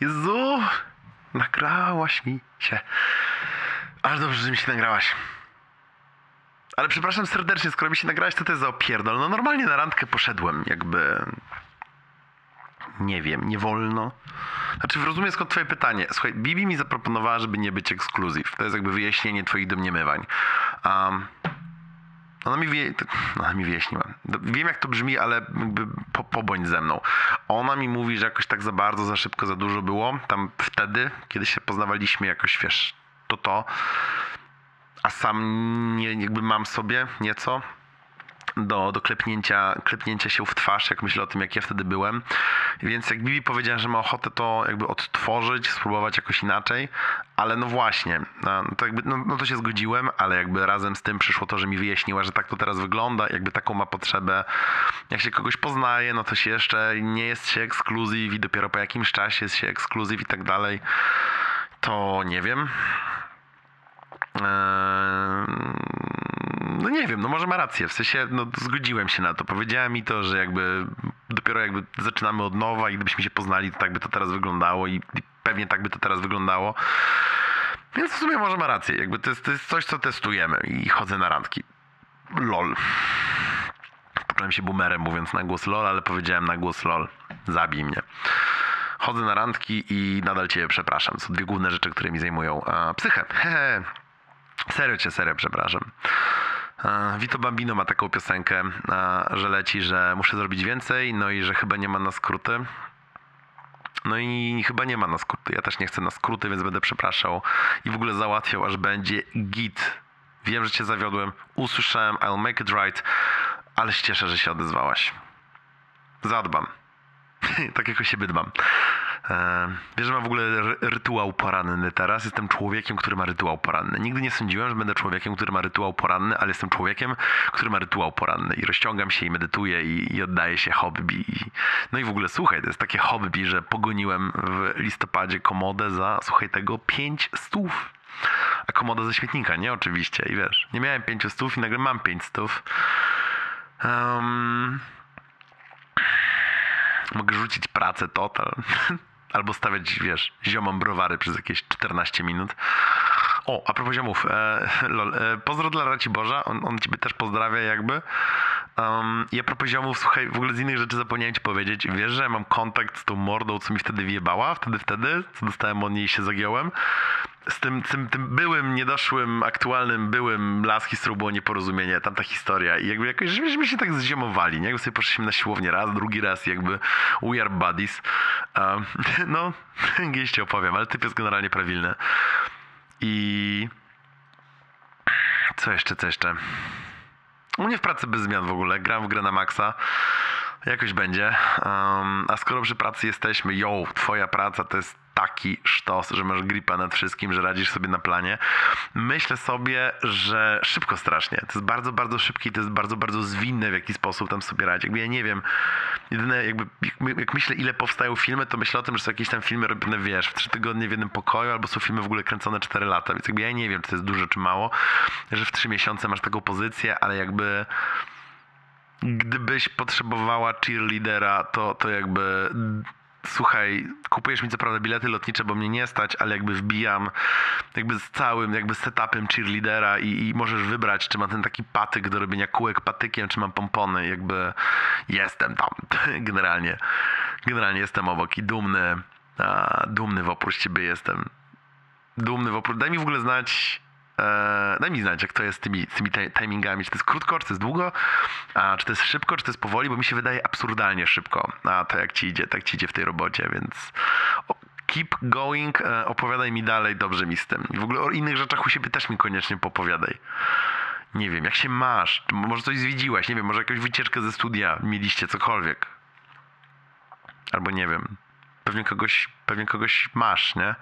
Jezu, nagrałaś mi się. Aż dobrze, że mi się nagrałaś. Ale przepraszam serdecznie, skoro mi się nagrałaś, to to jest za opierdol. No normalnie na randkę poszedłem, jakby... Nie wiem, nie wolno. Znaczy, rozumiem skąd twoje pytanie. Słuchaj, Bibi mi zaproponowała, żeby nie być ekskluzyw. To jest jakby wyjaśnienie twoich domniemywań. Um, ona mi, wie, ona mi wyjaśniła. Wiem, jak to brzmi, ale jakby po, pobądź ze mną. Ona mi mówi, że jakoś tak za bardzo, za szybko, za dużo było. Tam wtedy, kiedy się poznawaliśmy, jakoś wiesz, to to. A sam nie, jakby mam sobie nieco do, do klepnięcia, klepnięcia się w twarz, jak myślę o tym, jak ja wtedy byłem. Więc jak Bibi powiedziała, że ma ochotę to jakby odtworzyć, spróbować jakoś inaczej, ale no właśnie, no to, jakby, no, no to się zgodziłem, ale jakby razem z tym przyszło to, że mi wyjaśniła, że tak to teraz wygląda, jakby taką ma potrzebę. Jak się kogoś poznaje, no to się jeszcze nie jest się ekskluzyw i dopiero po jakimś czasie jest się ekskluzyw i tak dalej. To nie wiem. No nie wiem, no może ma rację, w sensie no zgodziłem się na to, powiedziała mi to, że jakby dopiero jakby zaczynamy od nowa i gdybyśmy się poznali, to tak by to teraz wyglądało i, i pewnie tak by to teraz wyglądało. Więc w sumie może ma rację, jakby to jest, to jest coś, co testujemy i chodzę na randki. LOL. Poczułem się boomerem mówiąc na głos LOL, ale powiedziałem na głos LOL. Zabij mnie. Chodzę na randki i nadal cię przepraszam. Są dwie główne rzeczy, które mi zajmują psychę. Hehe. Serio cię, serio przepraszam. Vito Bambino ma taką piosenkę, że leci, że muszę zrobić więcej, no i że chyba nie ma na skróty. No i chyba nie ma na skróty. Ja też nie chcę na skróty, więc będę przepraszał i w ogóle załatwiał, aż będzie git. Wiem, że cię zawiodłem, usłyszałem, I'll make it right, ale się cieszę, że się odezwałaś. Zadbam. tak jak o siebie dbam. E, wiesz, że mam w ogóle rytuał poranny teraz. Jestem człowiekiem, który ma rytuał poranny. Nigdy nie sądziłem, że będę człowiekiem, który ma rytuał poranny, ale jestem człowiekiem, który ma rytuał poranny. I rozciągam się i medytuję i, i oddaję się hobby. No i w ogóle słuchaj, to jest takie hobby, że pogoniłem w listopadzie komodę za, słuchaj tego, pięć stów. A komoda ze śmietnika, nie? Oczywiście. I wiesz, nie miałem pięciu stów i nagle mam pięć stów. Um, mogę rzucić pracę total. Albo stawiać, wiesz, ziomom browary przez jakieś 14 minut. O, a propos ziomów, e, lol, e, pozdro dla Raci Boża, on, on ciebie też pozdrawia jakby. Um, I a propos ziomów, słuchaj, w ogóle z innych rzeczy zapomniałem ci powiedzieć. Wiesz, że mam kontakt z tą mordą, co mi wtedy wjebała, wtedy, wtedy, co dostałem od niej i się zagiąłem. Z tym, tym, tym byłym, niedoszłym, aktualnym, byłym laski, z którą było nieporozumienie, tamta historia. I jakby jakoś, żebyśmy się tak zziomowali, nie? Jakby sobie poszliśmy na siłownię raz, drugi raz, jakby we are buddies. Um, no, gdzieś ci opowiem, ale typ jest generalnie prawilny. I... Co jeszcze, co jeszcze? U mnie w pracy bez zmian w ogóle. Gram w grę na maksa. Jakoś będzie. Um, a skoro przy pracy jesteśmy, yo, twoja praca to jest taki sztos, że masz gripa nad wszystkim, że radzisz sobie na planie. Myślę sobie, że szybko strasznie. To jest bardzo, bardzo szybkie to jest bardzo, bardzo zwinne w jaki sposób tam sobie radzić. Jakby ja nie wiem, jedyne jakby, jak myślę ile powstają filmy, to myślę o tym, że są jakieś tam filmy robione, wiesz, w trzy tygodnie w jednym pokoju, albo są filmy w ogóle kręcone 4 lata, więc jakby ja nie wiem, czy to jest dużo, czy mało, że w trzy miesiące masz taką pozycję, ale jakby gdybyś potrzebowała cheerleadera, to, to jakby słuchaj, kupujesz mi co prawda bilety lotnicze, bo mnie nie stać, ale jakby wbijam jakby z całym jakby setupem cheerleadera i, i możesz wybrać, czy mam ten taki patyk do robienia kółek patykiem, czy mam pompony, jakby jestem tam generalnie. Generalnie jestem obok i dumny, a, dumny w oprócz ciebie jestem. Dumny w oprócz, daj mi w ogóle znać Eee, daj mi znać, jak to jest z tymi, z tymi timingami. Czy to jest krótko, czy to jest długo, a czy to jest szybko, czy to jest powoli, bo mi się wydaje absurdalnie szybko. A to jak ci idzie, tak ci idzie w tej robocie, więc keep going, e, opowiadaj mi dalej, dobrze mi z tym. W ogóle o innych rzeczach u siebie też mi koniecznie popowiadaj. Nie wiem, jak się masz? Może coś zwiedziłaś, nie wiem, może jakąś wycieczkę ze studia mieliście, cokolwiek. Albo nie wiem. Pewnie kogoś, pewnie kogoś masz, nie?